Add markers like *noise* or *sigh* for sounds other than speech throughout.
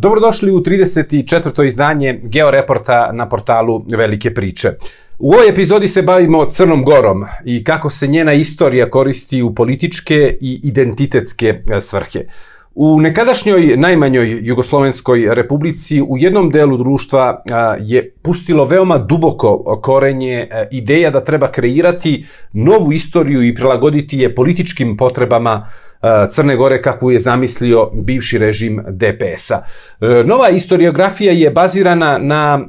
Dobrodošli u 34. izdanje Georeporta na portalu Velike priče. U ovoj epizodi se bavimo Crnom Gorom i kako se njena istorija koristi u političke i identitetske e, svrhe. U nekadašnjoj najmanjoj Jugoslovenskoj republici u jednom delu društva je pustilo veoma duboko korenje e, ideja da treba kreirati novu istoriju i prilagoditi je političkim potrebama Crne Gore kakvu je zamislio bivši režim DPS-a. E, nova historiografija je bazirana na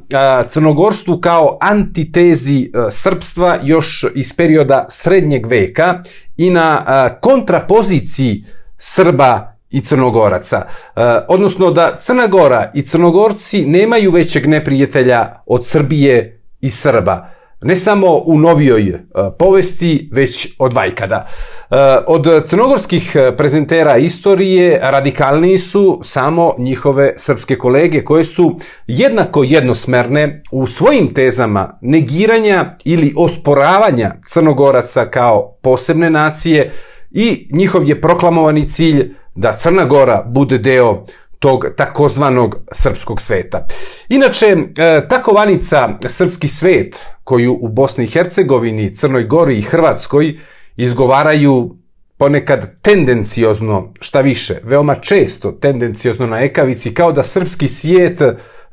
crnogorstvu kao antitezi e, srpstva još iz perioda srednjeg veka i na kontrapoziciji Srba i Crnogoraca. E, odnosno da Crna Gora i Crnogorci nemaju većeg neprijatelja od Srbije i Srba ne samo u novijoj e, povesti, već od vajkada. E, od crnogorskih prezentera istorije radikalniji su samo njihove srpske kolege koje su jednako jednosmerne u svojim tezama negiranja ili osporavanja crnogoraca kao posebne nacije i njihov je proklamovani cilj da Crna Gora bude deo tog takozvanog srpskog sveta. Inače, e, takovanica srpski svet koju u Bosni i Hercegovini, Crnoj Gori i Hrvatskoj izgovaraju ponekad tendenciozno, šta više, veoma često tendenciozno na ekavici, kao da srpski svijet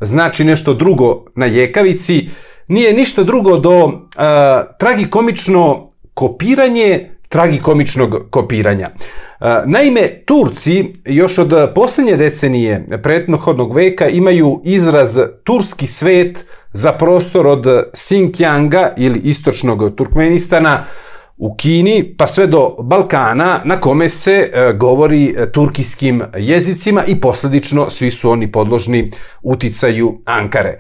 znači nešto drugo na jekavici, nije ništa drugo do uh, tragikomično kopiranje tragikomičnog kopiranja. Naime, Turci još od posljednje decenije pretnohodnog veka imaju izraz turski svet za prostor od Xinjianga ili istočnog Turkmenistana u Kini pa sve do Balkana na kome se e, govori turkijskim jezicima i posledično svi su oni podložni uticaju Ankare. E,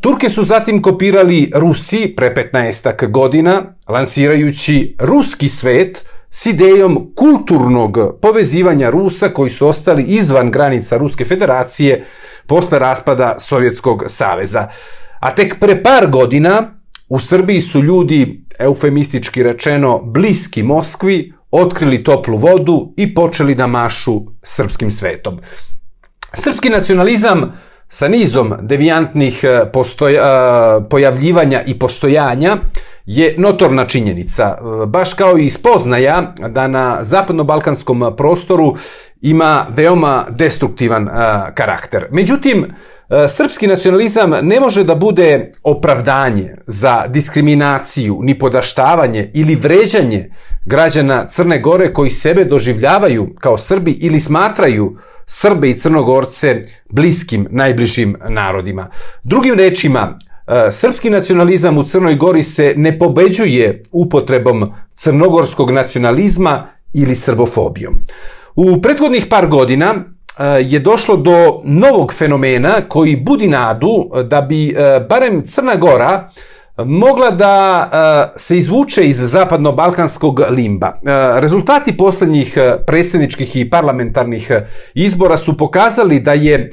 Turke su zatim kopirali Rusi pre 15 godina lansirajući ruski svet s idejom kulturnog povezivanja Rusa koji su ostali izvan granica Ruske federacije posle raspada Sovjetskog saveza. A tek pre par godina u Srbiji su ljudi, eufemistički rečeno, bliski Moskvi, otkrili toplu vodu i počeli da mašu srpskim svetom. Srpski nacionalizam sa nizom devijantnih eh, postoja, eh, pojavljivanja i postojanja je notorna činjenica, e, baš kao i spoznaja da na zapadno-balkanskom prostoru ima veoma destruktivan e, karakter. Međutim, e, srpski nacionalizam ne može da bude opravdanje za diskriminaciju, ni podaštavanje ili vređanje građana Crne Gore koji sebe doživljavaju kao Srbi ili smatraju Srbe i Crnogorce bliskim, najbližim narodima. Drugim rečima, E, srpski nacionalizam u Crnoj Gori se ne pobeđuje upotrebom crnogorskog nacionalizma ili srbofobijom. U prethodnih par godina e, je došlo do novog fenomena koji budi nadu da bi e, barem Crna Gora mogla da se izvuče iz zapadno-balkanskog limba. Rezultati poslednjih predsjedničkih i parlamentarnih izbora su pokazali da je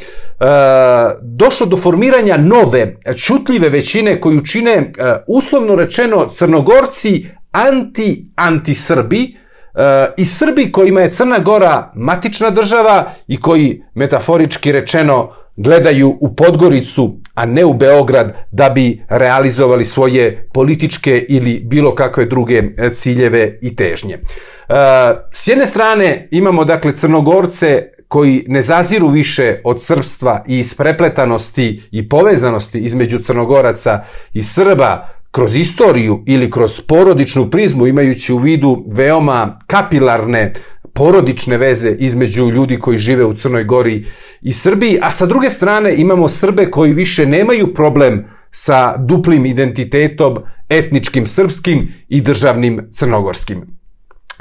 došlo do formiranja nove, čutljive većine koju čine, uslovno rečeno, crnogorci anti-anti-Srbi, i Srbi kojima je Crna Gora matična država i koji, metaforički rečeno, gledaju u Podgoricu, a ne u Beograd, da bi realizovali svoje političke ili bilo kakve druge e, ciljeve i težnje. E, s jedne strane imamo dakle Crnogorce koji ne zaziru više od srpstva i isprepletanosti i povezanosti između Crnogoraca i Srba kroz istoriju ili kroz porodičnu prizmu imajući u vidu veoma kapilarne porodične veze između ljudi koji žive u Crnoj Gori i Srbiji, a sa druge strane imamo Srbe koji više nemaju problem sa duplim identitetom, etničkim srpskim i državnim crnogorskim.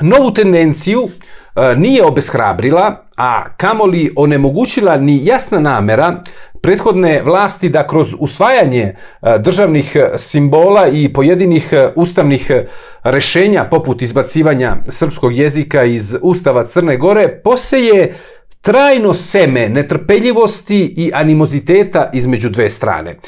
Novu tendenciju e, nije obeshrabrila, a kamoli onemogućila ni jasna namera prethodne vlasti da kroz usvajanje e, državnih simbola i pojedinih e, ustavnih rešenja poput izbacivanja srpskog jezika iz Ustava Crne Gore poseje trajno seme netrpeljivosti i animoziteta između dve strane. E,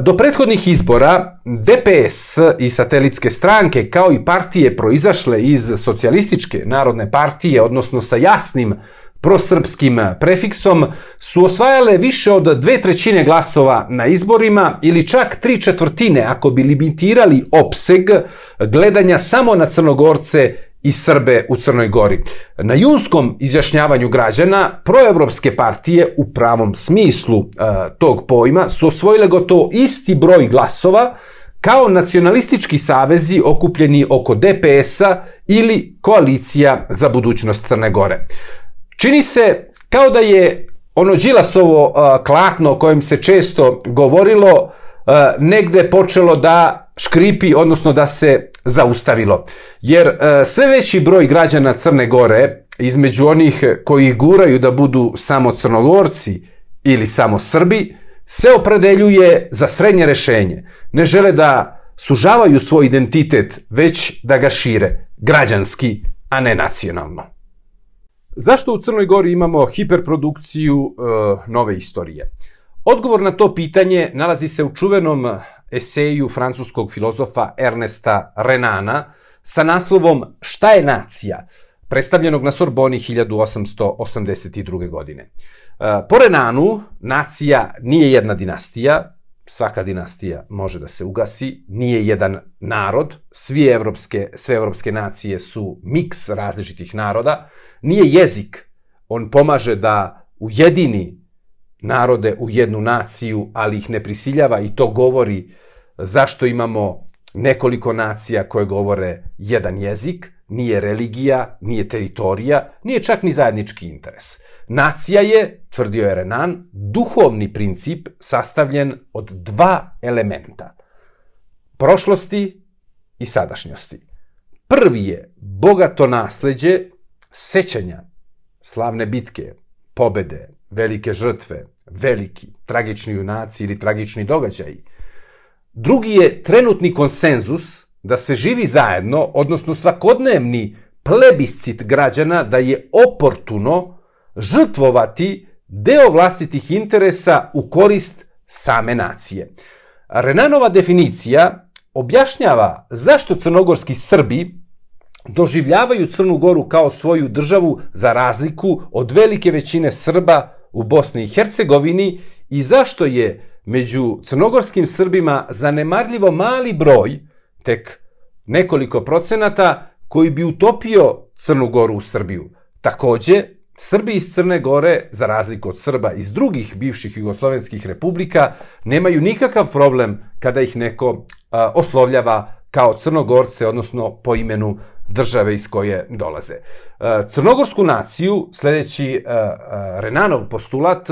do prethodnih izbora DPS i satelitske stranke kao i partije proizašle iz socijalističke narodne partije, odnosno sa jasnim prosrpskim prefiksom su osvajale više od dve trećine glasova na izborima ili čak tri četvrtine ako bi limitirali opseg gledanja samo na Crnogorce i Srbe u Crnoj Gori. Na junskom izjašnjavanju građana proevropske partije u pravom smislu e, tog pojma su osvojile gotovo isti broj glasova kao nacionalistički savezi okupljeni oko DPS-a ili koalicija za budućnost Crne Gore. Čini se kao da je ono Đilasovo klatno o kojem se često govorilo negde počelo da škripi, odnosno da se zaustavilo. Jer sve veći broj građana Crne Gore, između onih koji guraju da budu samo crnogorci ili samo Srbi, se opredeljuje za srednje rešenje. Ne žele da sužavaju svoj identitet, već da ga šire, građanski, a ne nacionalno. Zašto u Crnoj Gori imamo hiperprodukciju e, nove istorije? Odgovor na to pitanje nalazi se u čuvenom eseju francuskog filozofa Ernesta Renana sa naslovom Šta je nacija? predstavljenog na Sorboni 1882. godine. E, po Renanu, nacija nije jedna dinastija, svaka dinastija može da se ugasi, nije jedan narod, svi evropske, sve evropske nacije su miks različitih naroda, nije jezik, on pomaže da ujedini narode u jednu naciju, ali ih ne prisiljava i to govori zašto imamo nekoliko nacija koje govore jedan jezik, nije religija, nije teritorija, nije čak ni zajednički interes. Nacija je, tvrdio je Renan, duhovni princip sastavljen od dva elementa. Prošlosti i sadašnjosti. Prvi je bogato nasleđe sećanja, slavne bitke, pobede, velike žrtve, veliki, tragični junaci ili tragični događaji. Drugi je trenutni konsenzus da se živi zajedno, odnosno svakodnevni plebiscit građana da je oportuno žrtvovati deo vlastitih interesa u korist same nacije. Renanova definicija objašnjava zašto crnogorski Srbi doživljavaju Crnu Goru kao svoju državu za razliku od velike većine Srba u Bosni i Hercegovini i zašto je među crnogorskim Srbima zanemarljivo mali broj, tek nekoliko procenata, koji bi utopio Crnu Goru u Srbiju. Takođe, Srbi iz Crne Gore, za razliku od Srba iz drugih bivših jugoslovenskih republika, nemaju nikakav problem kada ih neko a, oslovljava kao crnogorce, odnosno po imenu države iz koje dolaze. Crnogorsku naciju, sledeći Renanov postulat,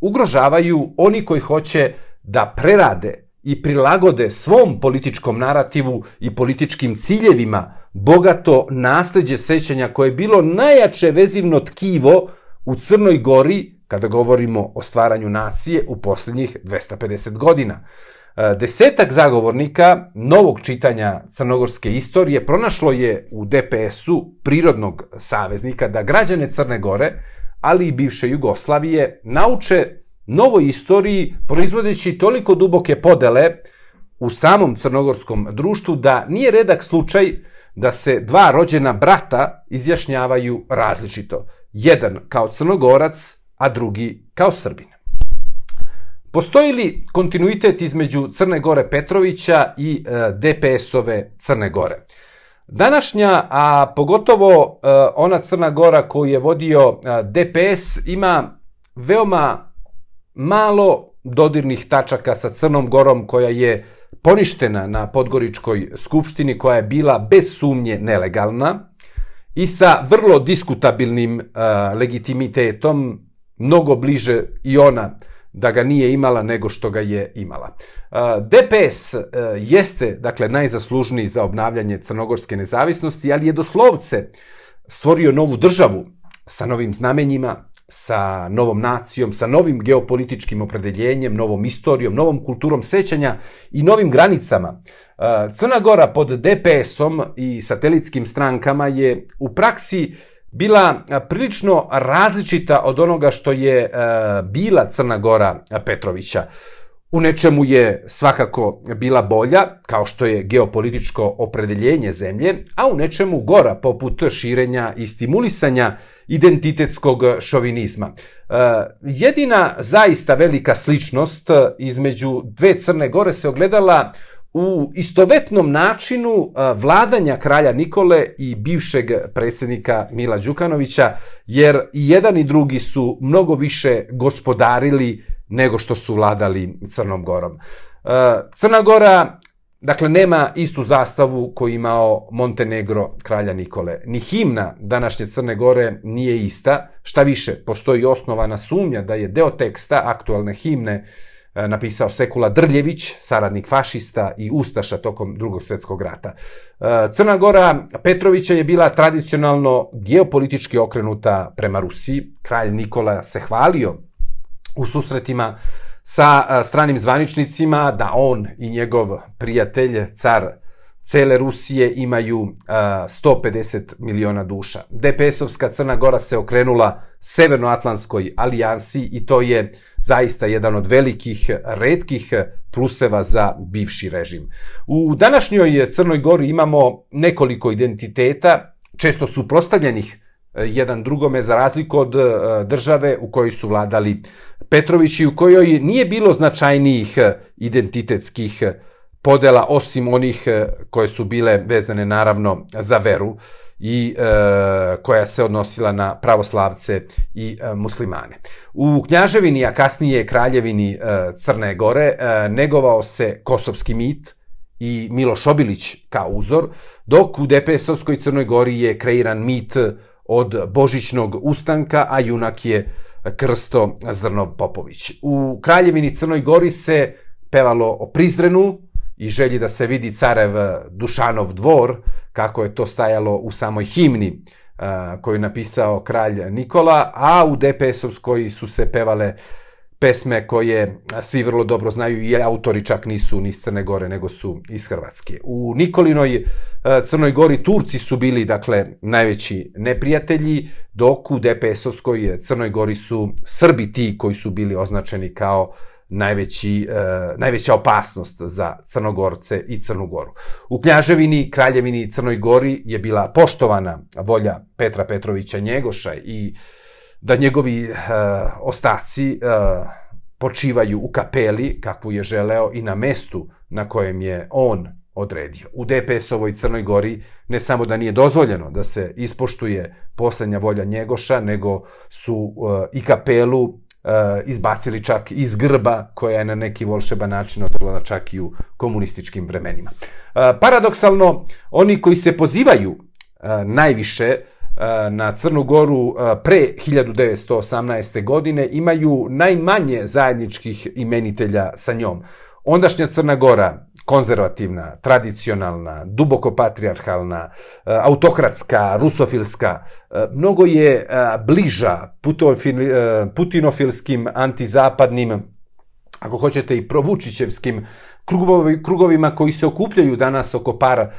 ugrožavaju oni koji hoće da prerade i prilagode svom političkom narativu i političkim ciljevima bogato nasleđe sećanja koje je bilo najjače vezivno tkivo u Crnoj Gori kada govorimo o stvaranju nacije u poslednjih 250 godina. E, desetak zagovornika novog čitanja crnogorske istorije pronašlo je u DPS-u prirodnog saveznika da građane Crne Gore, ali i bivše Jugoslavije, nauče novoj istoriji proizvodeći toliko duboke podele u samom crnogorskom društvu da nije redak slučaj da se dva rođena brata izjašnjavaju različito. Jedan kao crnogorac, a drugi kao srbin. Postoji li kontinuitet između Crne Gore Petrovića i e, DPS-ove Crne Gore? Današnja, a pogotovo e, ona Crna Gora koju je vodio e, DPS, ima veoma malo dodirnih tačaka sa Crnom Gorom koja je poništena na Podgoričkoj skupštini, koja je bila bez sumnje nelegalna i sa vrlo diskutabilnim legitimitetom, mnogo bliže i ona da ga nije imala nego što ga je imala. DPS e, jeste, dakle, najzaslužniji za obnavljanje crnogorske nezavisnosti, ali je doslovce stvorio novu državu sa novim znamenjima, sa novom nacijom, sa novim geopolitičkim opredeljenjem, novom istorijom, novom kulturom sećanja i novim granicama. Crna Gora pod DPS-om i satelitskim strankama je u praksi bila prilično različita od onoga što je bila Crna Gora Petrovića. u nečemu je svakako bila bolja, kao što je geopolitičko opredeljenje zemlje, a u nečemu gora, poput širenja i stimulisanja identitetskog šovinizma. Jedina zaista velika sličnost između dve Crne Gore se ogledala u istovetnom načinu vladanja kralja Nikole i bivšeg predsednika Mila Đukanovića, jer i jedan i drugi su mnogo više gospodarili nego što su vladali Crnom Gorom. Crna Gora, dakle, nema istu zastavu koju imao Montenegro kralja Nikole. Ni himna današnje Crne Gore nije ista, šta više, postoji osnovana sumnja da je deo teksta aktualne himne e, napisao Sekula Drljević, saradnik fašista i ustaša tokom drugog svetskog rata. E, Crna Gora Petrovića je bila tradicionalno geopolitički okrenuta prema Rusiji. Kralj Nikola se hvalio u susretima sa stranim zvaničnicima da on i njegov prijatelj, car cele Rusije imaju 150 miliona duša. DPS-ovska Crna Gora se okrenula Severnoatlantskoj alijansi i to je zaista jedan od velikih, redkih pluseva za bivši režim. U današnjoj Crnoj Gori imamo nekoliko identiteta, često suprostavljenih jedan drugome za razliku od države u kojoj su vladali Petrović i u kojoj nije bilo značajnijih e, identitetskih e, podela osim onih e, koje su bile vezane naravno za veru i e, koja se odnosila na pravoslavce i e, muslimane. U Knjaževini, a kasnije Kraljevini e, Crne Gore, e, negovao se kosovski mit i Miloš Obilić kao uzor, dok u DPS-ovskoj Crnoj Gori je kreiran mit od Božićnog ustanka, a junak je Krsto Zrnov Popović. U Kraljevini Crnoj Gori se pevalo o Prizrenu i želji da se vidi carev Dušanov dvor, kako je to stajalo u samoj himni koju je napisao kralj Nikola, a u DPS-ovskoj su se pevale pesme koje svi vrlo dobro znaju i autori čak nisu ni iz Crne Gore, nego su iz Hrvatske. U Nikolinoj Crnoj Gori Turci su bili, dakle, najveći neprijatelji, dok u DPS-ovskoj Crnoj Gori su Srbi ti koji su bili označeni kao najveći, uh, najveća opasnost za Crnogorce i Crnu Goru. U Knjaževini, Kraljevini i Crnoj Gori je bila poštovana volja Petra Petrovića Njegoša i da njegovi uh, ostaci uh, počivaju u kapeli, kakvu je želeo, i na mestu na kojem je on odredio. U DPS-ovoj Crnoj Gori ne samo da nije dozvoljeno da se ispoštuje poslednja volja Njegoša, nego su uh, i kapelu uh, izbacili čak iz grba koja je na neki volšeban način odgledala čak i u komunističkim vremenima. Uh, paradoksalno, oni koji se pozivaju uh, najviše na Crnu Goru pre 1918. godine imaju najmanje zajedničkih imenitelja sa njom. Ondašnja Crna Gora, konzervativna, tradicionalna, duboko patrijarhalna, autokratska, rusofilska, mnogo je bliža putinofilskim, antizapadnim, ako hoćete i provučićevskim krugovi, krugovima koji se okupljaju danas oko par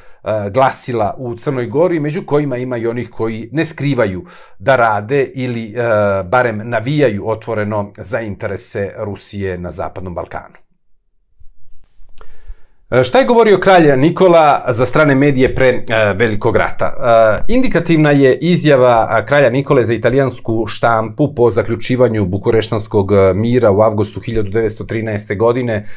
glasila u Crnoj Gori, među kojima ima i onih koji ne skrivaju da rade ili barem navijaju otvoreno za interese Rusije na Zapadnom Balkanu. E, šta je govorio kralj Nikola za strane medije pre e, velikog rata? E, indikativna je izjava kralja Nikole za italijansku štampu po zaključivanju Bukureštanskog mira u avgustu 1913. godine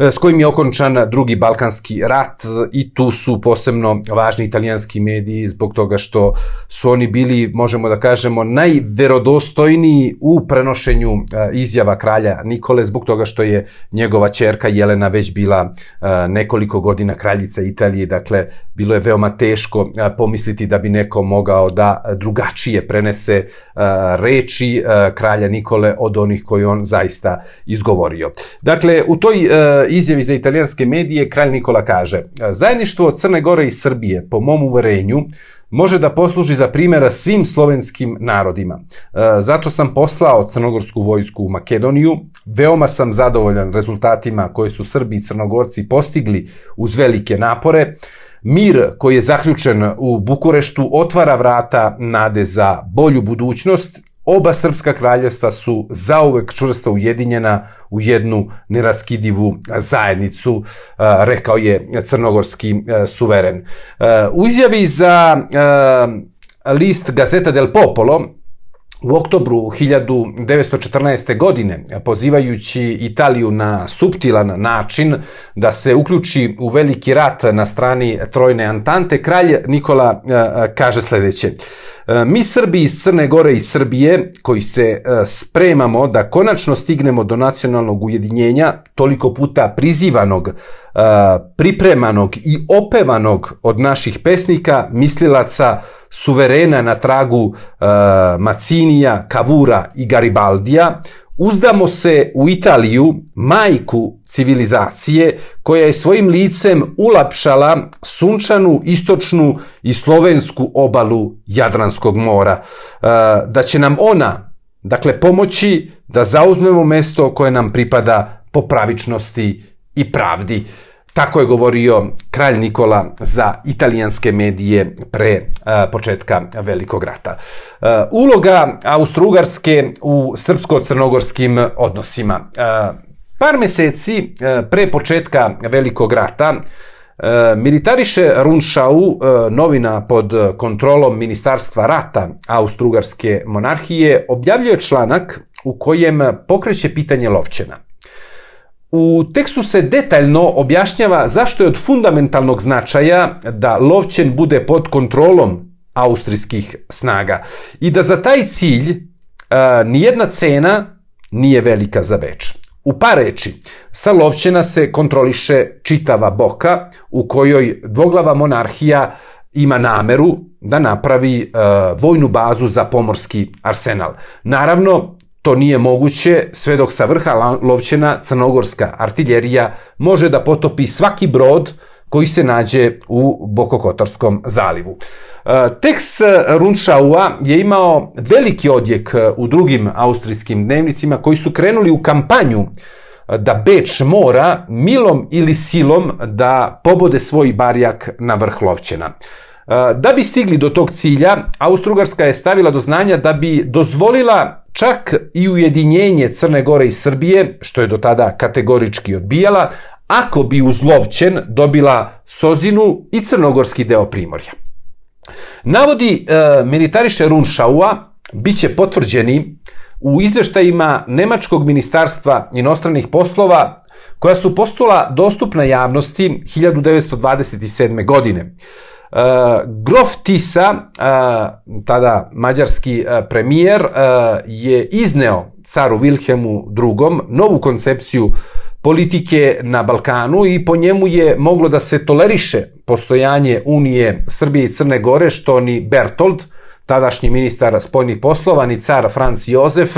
s kojim je okončan drugi balkanski rat i tu su posebno važni italijanski mediji zbog toga što su oni bili, možemo da kažemo, najverodostojniji u prenošenju e, izjava kralja Nikole zbog toga što je njegova čerka Jelena već bila e, nekoliko godina kraljica Italije, dakle bilo je veoma teško pomisliti da bi neko mogao da drugačije prenese reči kralja Nikole od onih koje on zaista izgovorio. Dakle, u toj izjavi za italijanske medije kralj Nikola kaže Zajedništvo Crne Gore i Srbije, po mom uverenju, može da posluži za primjera svim slovenskim narodima. Zato sam poslao crnogorsku vojsku u Makedoniju. Veoma sam zadovoljan rezultatima koje su Srbi i Crnogorci postigli uz velike napore. Mir koji je zaključen u Bukureštu otvara vrata nade za bolju budućnost oba srpska kraljevstva su zauvek čvrsto ujedinjena u jednu neraskidivu zajednicu, rekao je crnogorski suveren. U izjavi za list Gazeta del Popolo, u oktobru 1914. godine, pozivajući Italiju na subtilan način da se uključi u veliki rat na strani Trojne Antante, kralj Nikola kaže sledeće. Mi Srbi iz Crne Gore i Srbije, koji se spremamo da konačno stignemo do nacionalnog ujedinjenja, toliko puta prizivanog, pripremanog i opevanog od naših pesnika, mislilaca, suverena na tragu uh, Macinija, Kavura i Garibaldija, uzdamo se u Italiju, majku civilizacije, koja je svojim licem ulapšala sunčanu, istočnu i slovensku obalu Jadranskog mora. Uh, da će nam ona, dakle, pomoći da zauzmemo mesto koje nam pripada po pravičnosti i pravdi. Tako je govorio kralj Nikola za italijanske medije pre a, početka Velikog rata. A, uloga Austrougarske u srpsko-crnogorskim odnosima. A, par meseci pre početka Velikog rata Militariše Runšau, novina pod kontrolom Ministarstva rata Austrougarske monarhije, objavljuje članak u kojem pokreće pitanje Lovćena – U tekstu se detaljno objašnjava zašto je od fundamentalnog značaja da Lovćen bude pod kontrolom austrijskih snaga i da za taj cilj a, nijedna cena nije velika za Beč. U par reči, sa Lovćena se kontroliše čitava boka u kojoj dvoglava monarhija ima nameru da napravi uh, vojnu bazu za pomorski arsenal. Naravno, To nije moguće sve dok sa vrha lovćena crnogorska artiljerija može da potopi svaki brod koji se nađe u Bokokotorskom zalivu. E, tekst Rundschaua je imao veliki odjek u drugim austrijskim dnevnicima koji su krenuli u kampanju da Beč mora milom ili silom da pobode svoj barjak na vrh Lovćena. Da bi stigli do tog cilja, Austrugarska je stavila do znanja da bi dozvolila čak i ujedinjenje Crne Gore i Srbije, što je do tada kategorički odbijala, ako bi uzlovćen dobila Sozinu i crnogorski deo Primorja. Navodi e, militariše Runschaua biće potvrđeni u izveštajima Nemačkog ministarstva inostranih poslova koja su postula dostupna javnosti 1927. godine. Uh, Grof Tisa, uh, tada mađarski uh, premijer, je izneo caru Wilhelmu II novu koncepciju politike na Balkanu i po njemu je moglo da se toleriše postojanje Unije Srbije i Crne Gore, što ni Bertold, tadašnji ministar spoljnih poslova, ni car Franc Jozef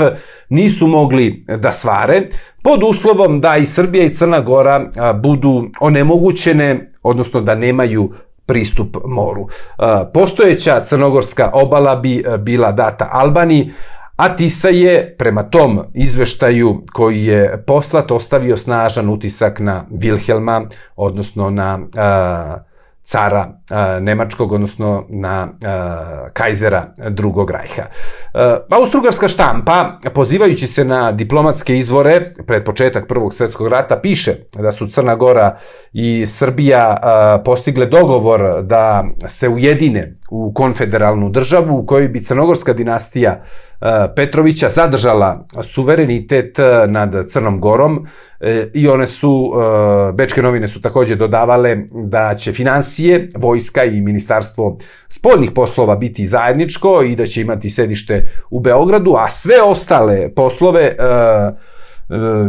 nisu mogli da svare, pod uslovom da i Srbija i Crna Gora budu onemogućene, odnosno da nemaju pristup moru. Postojeća crnogorska obala bi bila data Albaniji, a Tisa je prema tom izveštaju koji je poslat ostavio snažan utisak na Wilhelma, odnosno na uh, cara Nemačkog, odnosno na kajzera drugog rajha. Austrugarska štampa, pozivajući se na diplomatske izvore pred početak Prvog svetskog rata, piše da su Crna Gora i Srbija postigle dogovor da se ujedine u konfederalnu državu u kojoj bi Crnogorska dinastija Petrovića zadržala suverenitet nad Crnom Gorom, E, i one su, Bečke novine su takođe dodavale da će financije, vojska i ministarstvo spoljnih poslova biti zajedničko i da će imati sedište u Beogradu, a sve ostale poslove uh,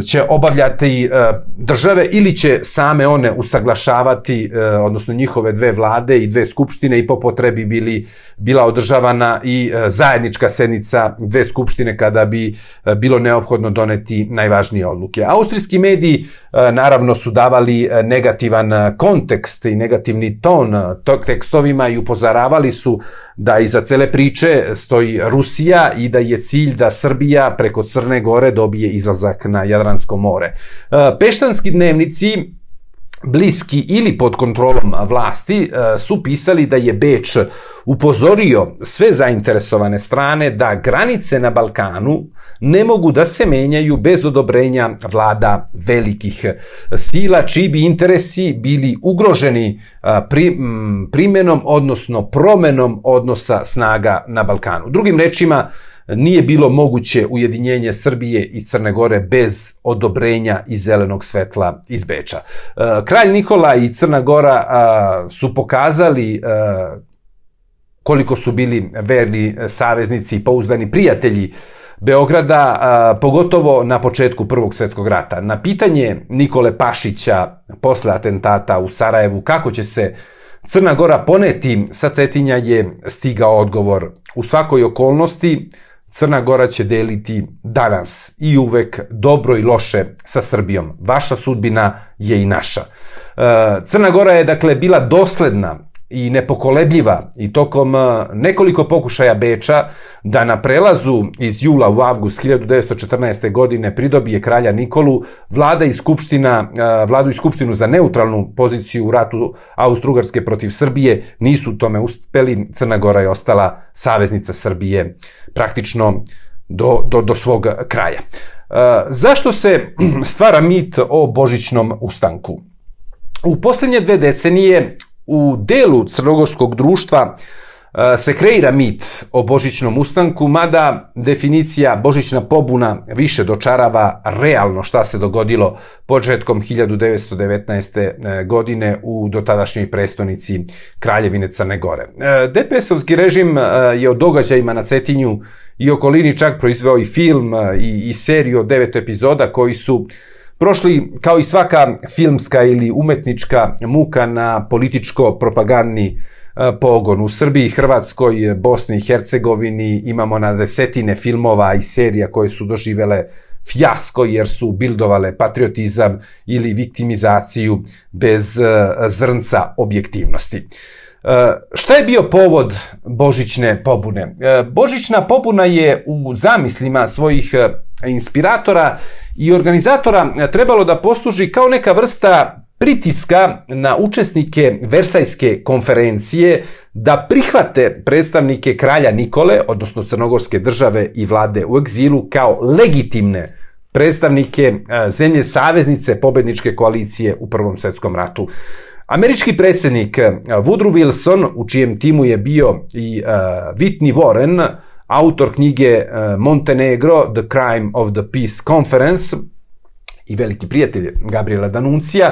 će obavljati e, države ili će same one usaglašavati, e, odnosno njihove dve vlade i dve skupštine i po potrebi bili, bila održavana i zajednička sednica dve skupštine kada bi bilo neophodno doneti najvažnije odluke. Austrijski mediji naravno su davali negativan kontekst i negativni ton tog tekstovima i upozoravali su da iza cele priče stoji Rusija i da je cilj da Srbija preko Crne Gore dobije izlazak na Jadransko more. E, peštanski dnevnici bliski ili pod kontrolom vlasti su pisali da je Beč upozorio sve zainteresovane strane da granice na Balkanu ne mogu da se menjaju bez odobrenja vlada velikih sila, čiji bi interesi bili ugroženi pri, primenom, odnosno promenom odnosa snaga na Balkanu. Drugim rečima, nije bilo moguće ujedinjenje Srbije i Crne Gore bez odobrenja i zelenog svetla iz Beča. Kralj Nikola i Crna Gora su pokazali koliko su bili verni saveznici i pouzdani prijatelji Beograda, pogotovo na početku Prvog svetskog rata. Na pitanje Nikole Pašića posle atentata u Sarajevu kako će se Crna Gora poneti sa Cetinja je stigao odgovor. U svakoj okolnosti Crna Gora će deliti danas i uvek dobro i loše sa Srbijom. Vaša sudbina je i naša. Crna Gora je dakle bila dosledna i nepokolebljiva i tokom nekoliko pokušaja Beča da na prelazu iz jula u avgust 1914. godine pridobije kralja Nikolu, vlada i skupština, vladu i skupštinu za neutralnu poziciju u ratu Austrougarske protiv Srbije nisu tome uspeli. Crna Gora je ostala saveznica Srbije praktično do, do, do svog kraja. Zašto se *clears throat* stvara mit o božićnom ustanku? U poslednje dve decenije u delu crnogorskog društva e, se kreira mit o Božićnom ustanku, mada definicija Božićna pobuna više dočarava realno šta se dogodilo početkom 1919. E, godine u dotadašnjoj prestonici Kraljevine Crne Gore. E, DPS-ovski režim je o događajima na Cetinju i okolini čak proizveo i film i, i seriju od devet epizoda koji su prošli kao i svaka filmska ili umetnička muka na političko-propagandni e, pogon. U Srbiji, Hrvatskoj, Bosni i Hercegovini imamo na desetine filmova i serija koje su doživele fjasko jer su bildovale patriotizam ili viktimizaciju bez e, zrnca objektivnosti. E, šta je bio povod Božićne pobune? Božićna pobuna je u zamislima svojih inspiratora i organizatora e, trebalo da posluži kao neka vrsta pritiska na učesnike Versajske konferencije da prihvate predstavnike kralja Nikole, odnosno Crnogorske države i vlade u egzilu, kao legitimne predstavnike e, zemlje saveznice pobedničke koalicije u Prvom svetskom ratu. Američki predsednik e, Woodrow Wilson, u čijem timu je bio i Whitney Warren, autor knjige eh, Montenegro, The Crime of the Peace Conference i veliki prijatelj Gabriela Danuncija,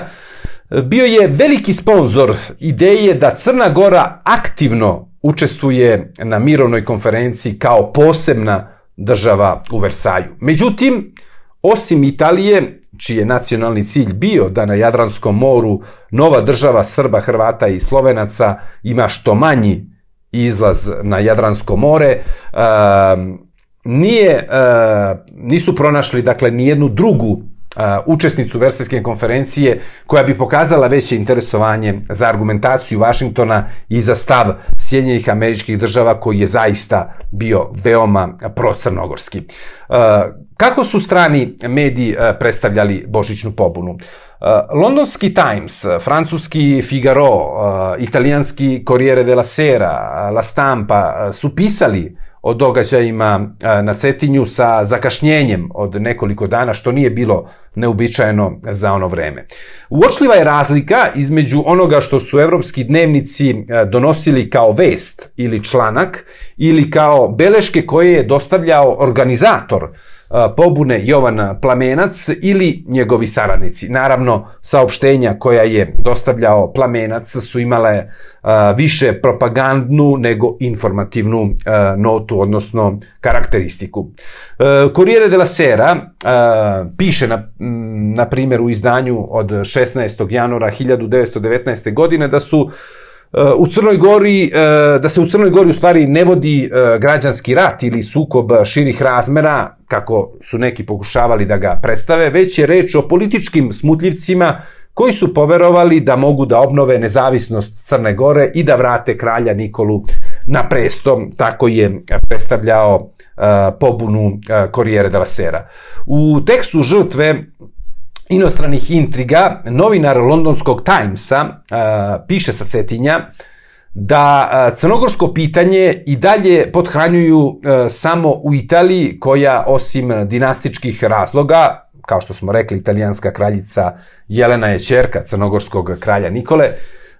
eh, bio je veliki sponsor ideje da Crna Gora aktivno učestvuje na mirovnoj konferenciji kao posebna država u Versaju. Međutim, osim Italije, čiji je nacionalni cilj bio da na Jadranskom moru nova država Srba, Hrvata i Slovenaca ima što manji izlaz na Jadransko more, nije, nisu pronašli dakle ni jednu drugu učesnicu Versajske konferencije koja bi pokazala veće interesovanje za argumentaciju Vašingtona i za stav Sjedinjenih američkih država koji je zaista bio veoma procrnogorski. Kako su strani mediji predstavljali Božićnu pobunu? Londonski Times, francuski Figaro, italijanski Corriere della Sera, La Stampa su pisali o događajima na Cetinju sa zakašnjenjem od nekoliko dana, što nije bilo neobičajeno za ono vreme. Uočljiva je razlika između onoga što su evropski dnevnici donosili kao vest ili članak ili kao beleške koje je dostavljao organizator pobune Jovan Plamenac ili njegovi saradnici. Naravno, saopštenja koja je dostavljao Plamenac su imale više propagandnu nego informativnu notu, odnosno karakteristiku. Corriere della Sera piše na, na primjer u izdanju od 16. januara 1919. godine da su u Crnoj Gori, da se u Crnoj Gori u stvari ne vodi građanski rat ili sukob širih razmera, kako su neki pokušavali da ga predstave, već je reč o političkim smutljivcima koji su poverovali da mogu da obnove nezavisnost Crne Gore i da vrate kralja Nikolu na presto, tako je predstavljao pobunu Corriere della Sera. U tekstu žrtve inostranih intriga, novinar londonskog Timesa piše sa Cetinja da crnogorsko pitanje i dalje podhranjuju samo u Italiji koja osim dinastičkih razloga, kao što smo rekli italijanska kraljica Jelena je čerka crnogorskog kralja Nikole,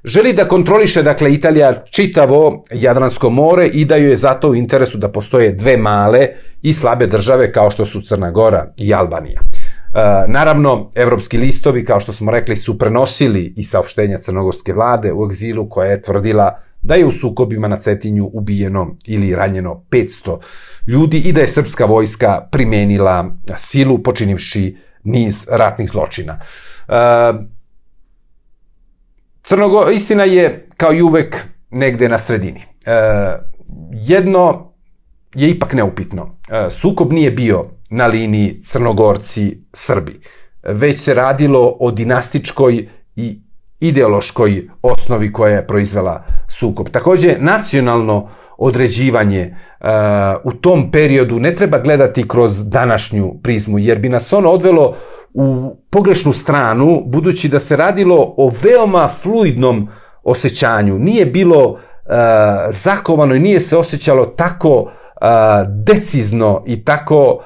želi da kontroliše dakle Italija čitavo Jadransko more i da joj je zato u interesu da postoje dve male i slabe države kao što su Crna Gora i Albanija. E, naravno, evropski listovi, kao što smo rekli, su prenosili i saopštenja crnogorske vlade u egzilu koja je tvrdila da je u sukobima na Cetinju ubijeno ili ranjeno 500 ljudi i da je srpska vojska primenila silu počinivši niz ratnih zločina. E, Crnogo, istina je, kao i uvek, negde na sredini. E, jedno je ipak neupitno. E, sukob nije bio na liniji Crnogorci-Srbi, već se radilo o dinastičkoj i ideološkoj osnovi koja je proizvela sukob. Takođe, nacionalno određivanje uh, u tom periodu ne treba gledati kroz današnju prizmu, jer bi nas ono odvelo u pogrešnu stranu, budući da se radilo o veoma fluidnom osjećanju. Nije bilo uh, zakovano i nije se osjećalo tako uh, decizno i tako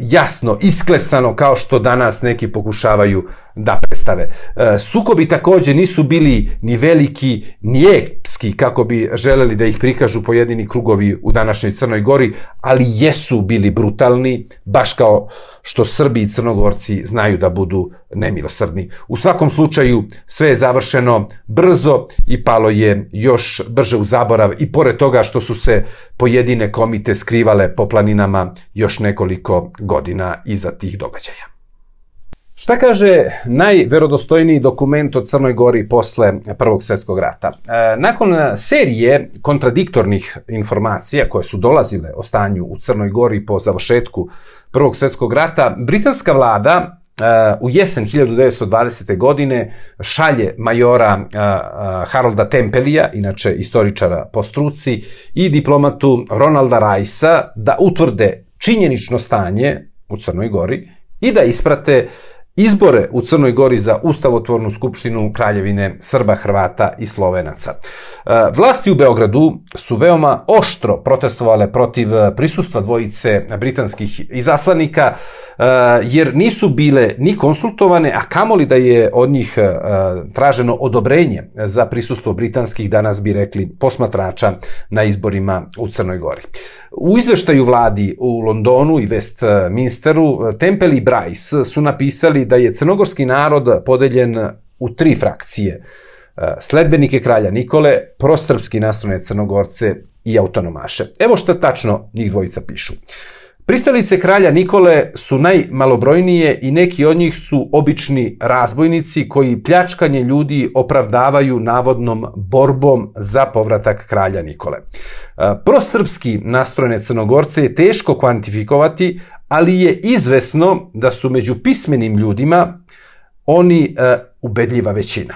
jasno, isklesano kao što danas neki pokušavaju da predstave. E, sukobi takođe nisu bili ni veliki, ni epski, kako bi želeli da ih prikažu pojedini krugovi u današnjoj Crnoj Gori, ali jesu bili brutalni, baš kao što Srbi i Crnogorci znaju da budu nemilosrdni. U svakom slučaju sve je završeno brzo i palo je još brže u zaborav i pored toga što su se pojedine komite skrivale po planinama još nekoliko godina iza tih događaja. Šta kaže najverodostojniji dokument o Crnoj Gori posle Prvog svetskog rata? E, nakon serije kontradiktornih informacija koje su dolazile o stanju u Crnoj Gori po završetku Prvog svetskog rata, britanska vlada e, u jesen 1920. godine šalje majora e, Harolda Tempelija, inače istoričara po struci, i diplomatu Ronalda Rajsa da utvrde činjenično stanje u Crnoj Gori i da isprate izbore u Crnoj Gori za Ustavotvornu skupštinu Kraljevine Srba, Hrvata i Slovenaca. E, vlasti u Beogradu su veoma oštro protestovale protiv prisustva dvojice britanskih izaslanika, e, jer nisu bile ni konsultovane, a kamoli da je od njih e, traženo odobrenje za prisustvo britanskih, danas bi rekli, posmatrača na izborima u Crnoj Gori. U izveštaju vladi u Londonu i Westminsteru, Temple i Bryce su napisali da je crnogorski narod podeljen u tri frakcije. Sledbenike kralja Nikole, prosrpski nastrone crnogorce i autonomaše. Evo šta tačno njih dvojica pišu. Pristalice kralja Nikole su najmalobrojnije i neki od njih su obični razbojnici koji pljačkanje ljudi opravdavaju navodnom borbom za povratak kralja Nikole. E, prosrpski nastrojene crnogorce je teško kvantifikovati, ali je izvesno da su među pismenim ljudima oni e, ubedljiva većina.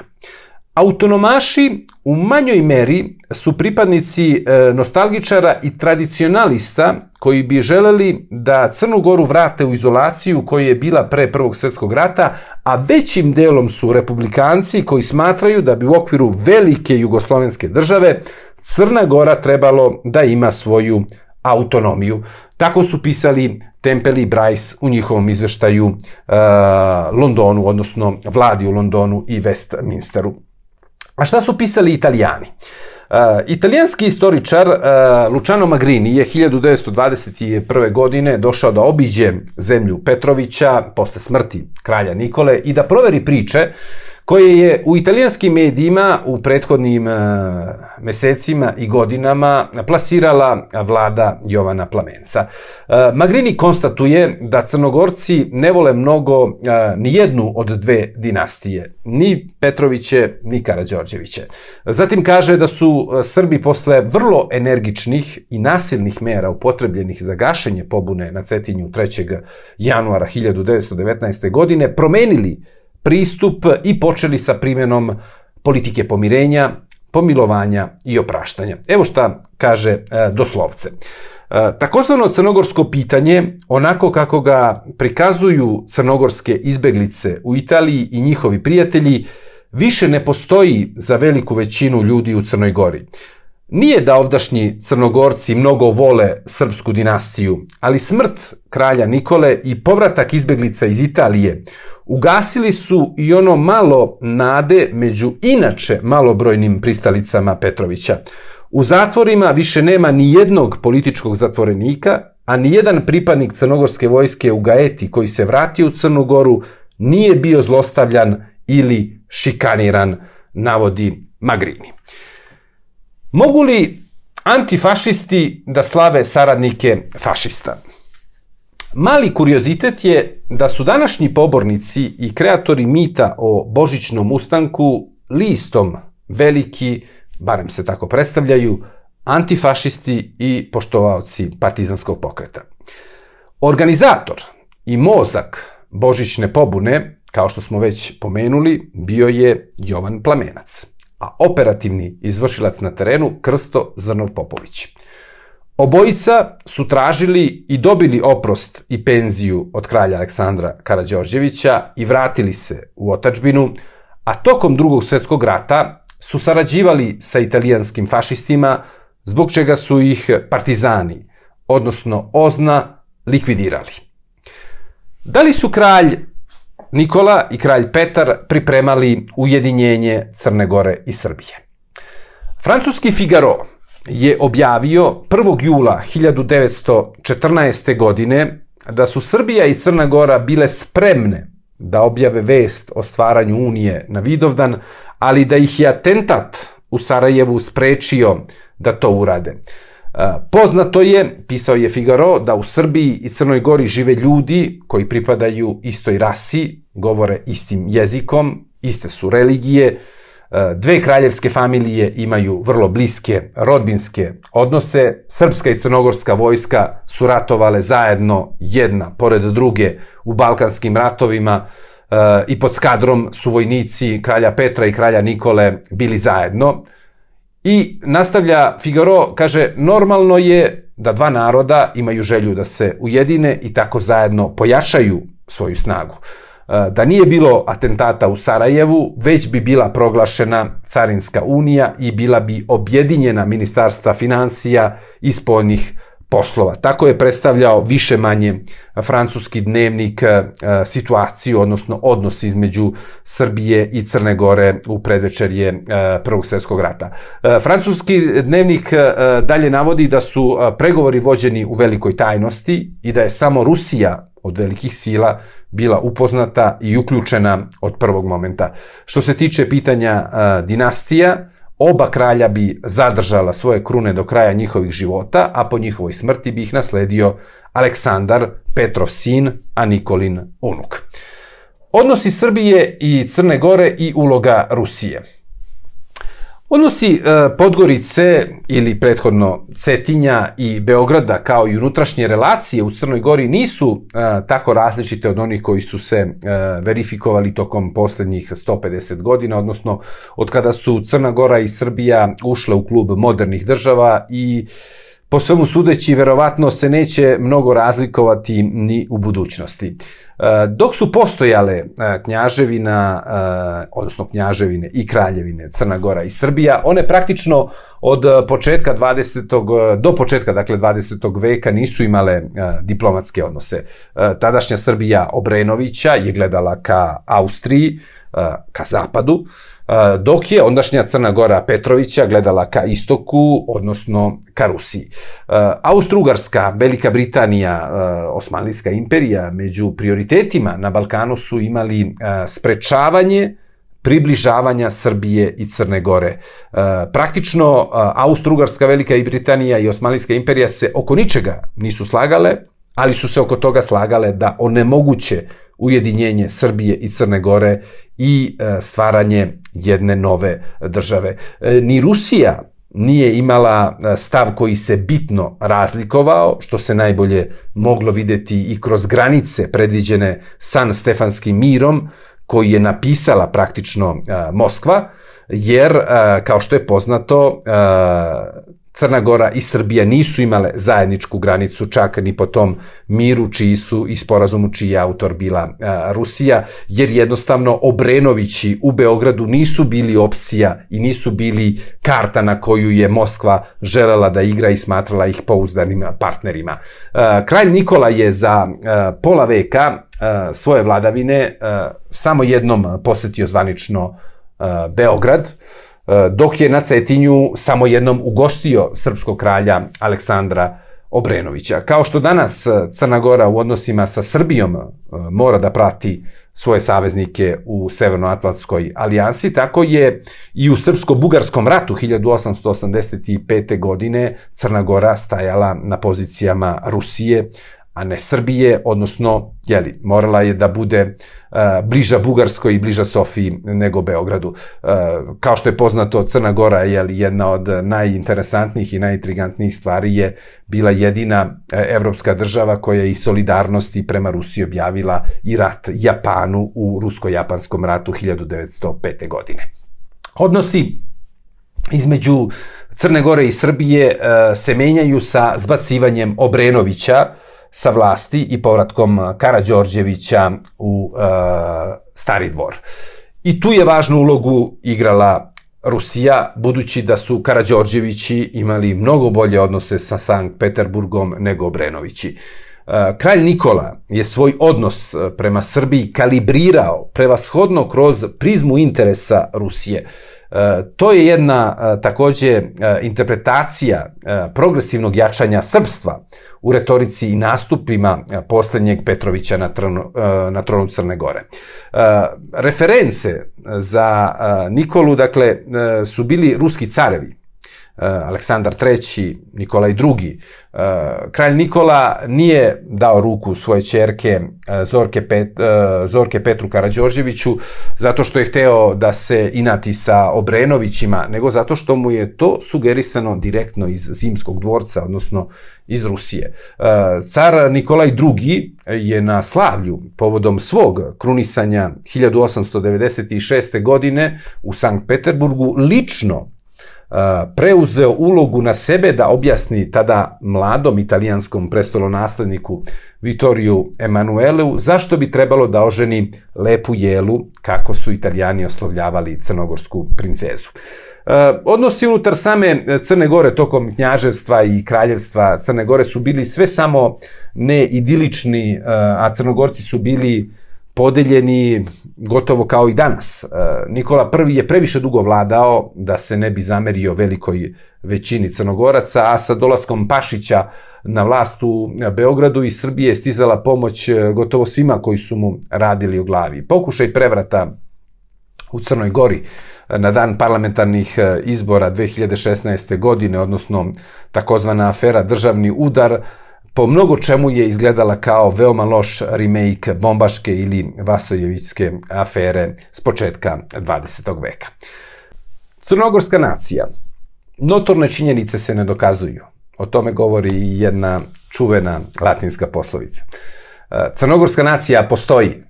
Autonomaši u manjoj meri su pripadnici e, nostalgičara i tradicionalista koji bi želeli da Crnu Goru vrate u izolaciju koja je bila pre Prvog svjetskog rata, a većim delom su republikanci koji smatraju da bi u okviru velike jugoslovenske države Crna Gora trebalo da ima svoju autonomiju. Tako su pisali Temple i Bryce u njihovom izveštaju uh, Londonu, odnosno vladi u Londonu i Westminsteru. A šta su pisali italijani? Uh, italijanski istoričar uh, Luciano Magrini je 1921. godine došao da obiđe zemlju Petrovića posle smrti kralja Nikole i da proveri priče uh, koje je u italijanskim medijima u prethodnim e, mesecima i godinama plasirala vlada Jovana Plamenca. E, Magrini konstatuje da Crnogorci ne vole mnogo e, ni jednu od dve dinastije, ni Petroviće, ni Karadžorđeviće. Zatim kaže da su Srbi posle vrlo energičnih i nasilnih mera upotrebljenih za gašenje pobune na Cetinju 3. januara 1919. godine promenili pristup i počeli sa primjenom politike pomirenja, pomilovanja i opraštanja. Evo šta kaže e, doslovce. Takozvano crnogorsko pitanje, onako kako ga prikazuju crnogorske izbeglice u Italiji i njihovi prijatelji, više ne postoji za veliku većinu ljudi u Crnoj Gori. Nije da ovdašnji crnogorci mnogo vole srpsku dinastiju, ali smrt kralja Nikole i povratak izbeglica iz Italije ugasili su i ono malo nade među inače malobrojnim pristalicama Petrovića. U zatvorima više nema ni jednog političkog zatvorenika, a ni jedan pripadnik crnogorske vojske u Gaeti koji se vratio u Crnu Goru nije bio zlostavljan ili šikaniran, navodi Magrini. Mogu li antifašisti da slave saradnike fašista? Mali kuriozitet je da su današnji pobornici i kreatori mita o Božićnom ustanku listom veliki, barem se tako predstavljaju, antifašisti i poštovaoci partizanskog pokreta. Organizator i mozak Božićne pobune, kao što smo već pomenuli, bio je Jovan Plamenac a operativni izvršilac na terenu Krsto Zrnov Popović. Obojica su tražili i dobili oprost i penziju od kralja Aleksandra Karađorđevića i vratili se u otačbinu, a tokom drugog svetskog rata su sarađivali sa italijanskim fašistima, zbog čega su ih partizani, odnosno OZNA, likvidirali. Da li su kralj Nikola i kralj Petar pripremali ujedinjenje Crne Gore i Srbije. Francuski Figaro je objavio 1. jula 1914. godine da su Srbija i Crna Gora bile spremne da objave vest o stvaranju Unije na Vidovdan, ali da ih je atentat u Sarajevu sprečio da to urade. Poznato je, pisao je Figaro, da u Srbiji i Crnoj Gori žive ljudi koji pripadaju istoj rasi, govore istim jezikom, iste su religije, dve kraljevske familije imaju vrlo bliske rodbinske odnose, srpska i crnogorska vojska su ratovale zajedno jedna pored druge u balkanskim ratovima i pod skadrom su vojnici kralja Petra i kralja Nikole bili zajedno. I nastavlja Figaro, kaže, normalno je da dva naroda imaju želju da se ujedine i tako zajedno pojačaju svoju snagu. E, da nije bilo atentata u Sarajevu, već bi bila proglašena Carinska unija i bila bi objedinjena ministarstva financija i spoljnih poslova. Tako je predstavljao više manje francuski dnevnik e, situaciju, odnosno odnos između Srbije i Crne Gore u predvečerje e, Prvog svjetskog rata. Francuski dnevnik dalje navodi da su pregovori vođeni u velikoj tajnosti i da je samo Rusija od velikih sila bila upoznata i uključena od prvog momenta. Što se tiče pitanja dinastija, Oba kralja bi zadržala svoje krune do kraja njihovih života, a po njihovoj smrti bi ih nasledio Aleksandar, Petrov sin, a Nikolin unuk. Odnosi Srbije i Crne Gore i uloga Rusije. Odnosi e, Podgorice ili prethodno Cetinja i Beograda kao i unutrašnje relacije u Crnoj Gori nisu e, tako različite od onih koji su se e, verifikovali tokom poslednjih 150 godina, odnosno od kada su Crna Gora i Srbija ušle u klub modernih država i po svemu sudeći verovatno se neće mnogo razlikovati ni u budućnosti. E, dok su postojale e, knjaževina, e, odnosno knjaževine i kraljevine Crna Gora i Srbija, one praktično od početka 20. do početka dakle 20. veka nisu imale diplomatske odnose. Tadašnja Srbija Obrenovića je gledala ka Austriji, ka zapadu, dok je ondašnja Crna Gora Petrovića gledala ka istoku, odnosno ka Rusiji. Austrougarska, Velika Britanija, Osmanlijska imperija među prioritetima na Balkanu su imali sprečavanje približavanja Srbije i Crne Gore. Praktično, Austrougarska, Velika i Britanija i Osmanlijska imperija se oko ničega nisu slagale, ali su se oko toga slagale da onemoguće ujedinjenje Srbije i Crne Gore i e, stvaranje jedne nove države. E, ni Rusija nije imala e, stav koji se bitno razlikovao, što se najbolje moglo videti i kroz granice predviđene San Stefanskim mirom, koji je napisala praktično Moskva, jer, kao što je poznato, Crna Gora i Srbija nisu imale zajedničku granicu čak ni po tom miru čiji su i sporazumu čiji je autor bila a, Rusija, jer jednostavno Obrenovići u Beogradu nisu bili opcija i nisu bili karta na koju je Moskva želela da igra i smatrala ih pouzdanim partnerima. A, kralj Nikola je za a, pola veka svoje vladavine samo jednom posetio zvanično Beograd, E, dok je na Cetinju samo jednom ugostio srpskog kralja Aleksandra Obrenovića. Kao što danas e, Crna Gora u odnosima sa Srbijom e, mora da prati svoje saveznike u Severnoatlantskoj alijansi, tako je i u Srpsko-Bugarskom ratu 1885. godine Crna Gora stajala na pozicijama Rusije, a ne Srbije, odnosno, jeli, morala je da bude uh, bliža Bugarskoj i bliža Sofiji nego Beogradu. Uh, kao što je poznato, Crna Gora je jedna od najinteresantnijih i najintrigantnijih stvari je bila jedina uh, evropska država koja je i solidarnosti prema Rusiji objavila i rat Japanu u Rusko-Japanskom ratu 1905. godine. Odnosi između Crne Gore i Srbije se menjaju sa zbacivanjem Obrenovića, sa vlasti i povratkom Karađorđevića u e, Stari dvor. I tu je važnu ulogu igrala Rusija, budući da su Karađorđevići imali mnogo bolje odnose sa Sankt Peterburgom nego Obrenovići. E, kralj Nikola je svoj odnos prema Srbiji kalibrirao prevashodno kroz prizmu interesa Rusije. E, to je jedna e, takođe e, interpretacija progresivnog jačanja srpstva u retorici i nastupima poslednjeg Petrovića na, tronu, na tronu Crne Gore. Reference za Nikolu, dakle, su bili ruski carevi, Aleksandar III, Nikolaj II. Kralj Nikola nije dao ruku svoje čerke Zorke, Pet, Zorke Petru Karađorđeviću zato što je hteo da se inati sa Obrenovićima, nego zato što mu je to sugerisano direktno iz Zimskog dvorca, odnosno iz Rusije. Car Nikolaj II je na slavlju povodom svog krunisanja 1896. godine u Sankt Peterburgu lično preuzeo ulogu na sebe da objasni tada mladom italijanskom prestolonasledniku Vitoriju Emanueleu zašto bi trebalo da oženi lepu jelu kako su italijani oslovljavali crnogorsku princezu. Odnosi unutar same Crne Gore tokom knjaževstva i kraljevstva Crne Gore su bili sve samo ne idilični, a Crnogorci su bili podeljeni gotovo kao i danas. E, Nikola I je previše dugo vladao da se ne bi zamerio velikoj većini crnogoraca, a sa dolaskom Pašića na vlast u Beogradu i Srbije stizala pomoć e, gotovo svima koji su mu radili u glavi. Pokušaj prevrata u Crnoj Gori e, na dan parlamentarnih izbora 2016. godine, odnosno takozvana afera državni udar, po mnogo čemu je izgledala kao veoma loš remake bombaške ili Vasojevićske afere s početka 20. veka. Crnogorska nacija. Notorne činjenice se ne dokazuju. O tome govori i jedna čuvena latinska poslovica. Crnogorska nacija postoji,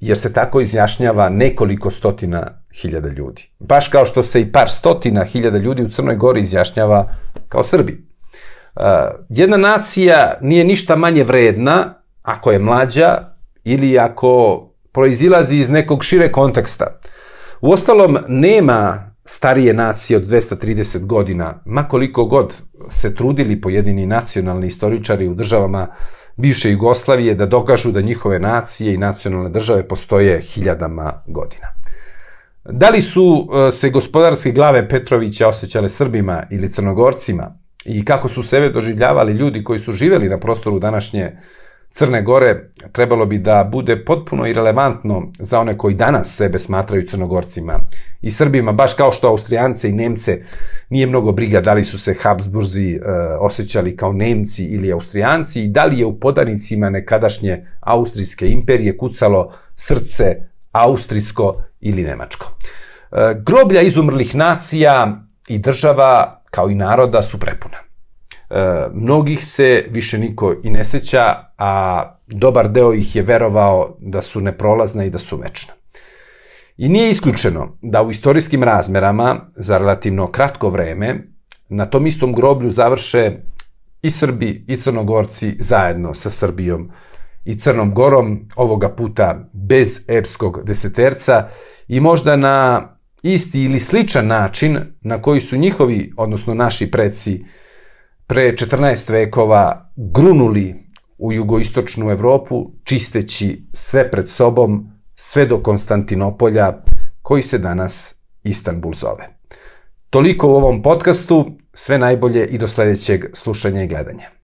jer se tako izjašnjava nekoliko stotina hiljada ljudi. Baš kao što se i par stotina hiljada ljudi u Crnoj Gori izjašnjava kao Srbi. Uh, jedna nacija nije ništa manje vredna ako je mlađa ili ako proizilazi iz nekog šire konteksta. U ostalom, nema starije nacije od 230 godina, makoliko god se trudili pojedini nacionalni istoričari u državama bivše Jugoslavije da dokažu da njihove nacije i nacionalne države postoje hiljadama godina. Da li su uh, se gospodarske glave Petrovića osjećale Srbima ili Crnogorcima, i kako su sebe doživljavali ljudi koji su živeli na prostoru današnje Crne Gore, trebalo bi da bude potpuno irelevantno za one koji danas sebe smatraju crnogorcima i Srbima, baš kao što Austrijance i Nemce nije mnogo briga da li su se Habsburzi e, osjećali kao Nemci ili Austrijanci i da li je u podanicima nekadašnje Austrijske imperije kucalo srce austrijsko ili nemačko. E, groblja izumrlih nacija i država kao i naroda su prepuna. E, mnogih se više niko i ne seća, a dobar deo ih je verovao da su neprolazna i da su večna. I nije isključeno da u istorijskim razmerama za relativno kratko vreme na tom istom groblju završe i Srbi i Crnogorci zajedno sa Srbijom i Crnom Gorom, ovoga puta bez epskog deseterca i možda na isti ili sličan način na koji su njihovi, odnosno naši preci, pre 14 vekova grunuli u jugoistočnu Evropu, čisteći sve pred sobom, sve do Konstantinopolja, koji se danas Istanbul zove. Toliko u ovom podcastu, sve najbolje i do sledećeg slušanja i gledanja.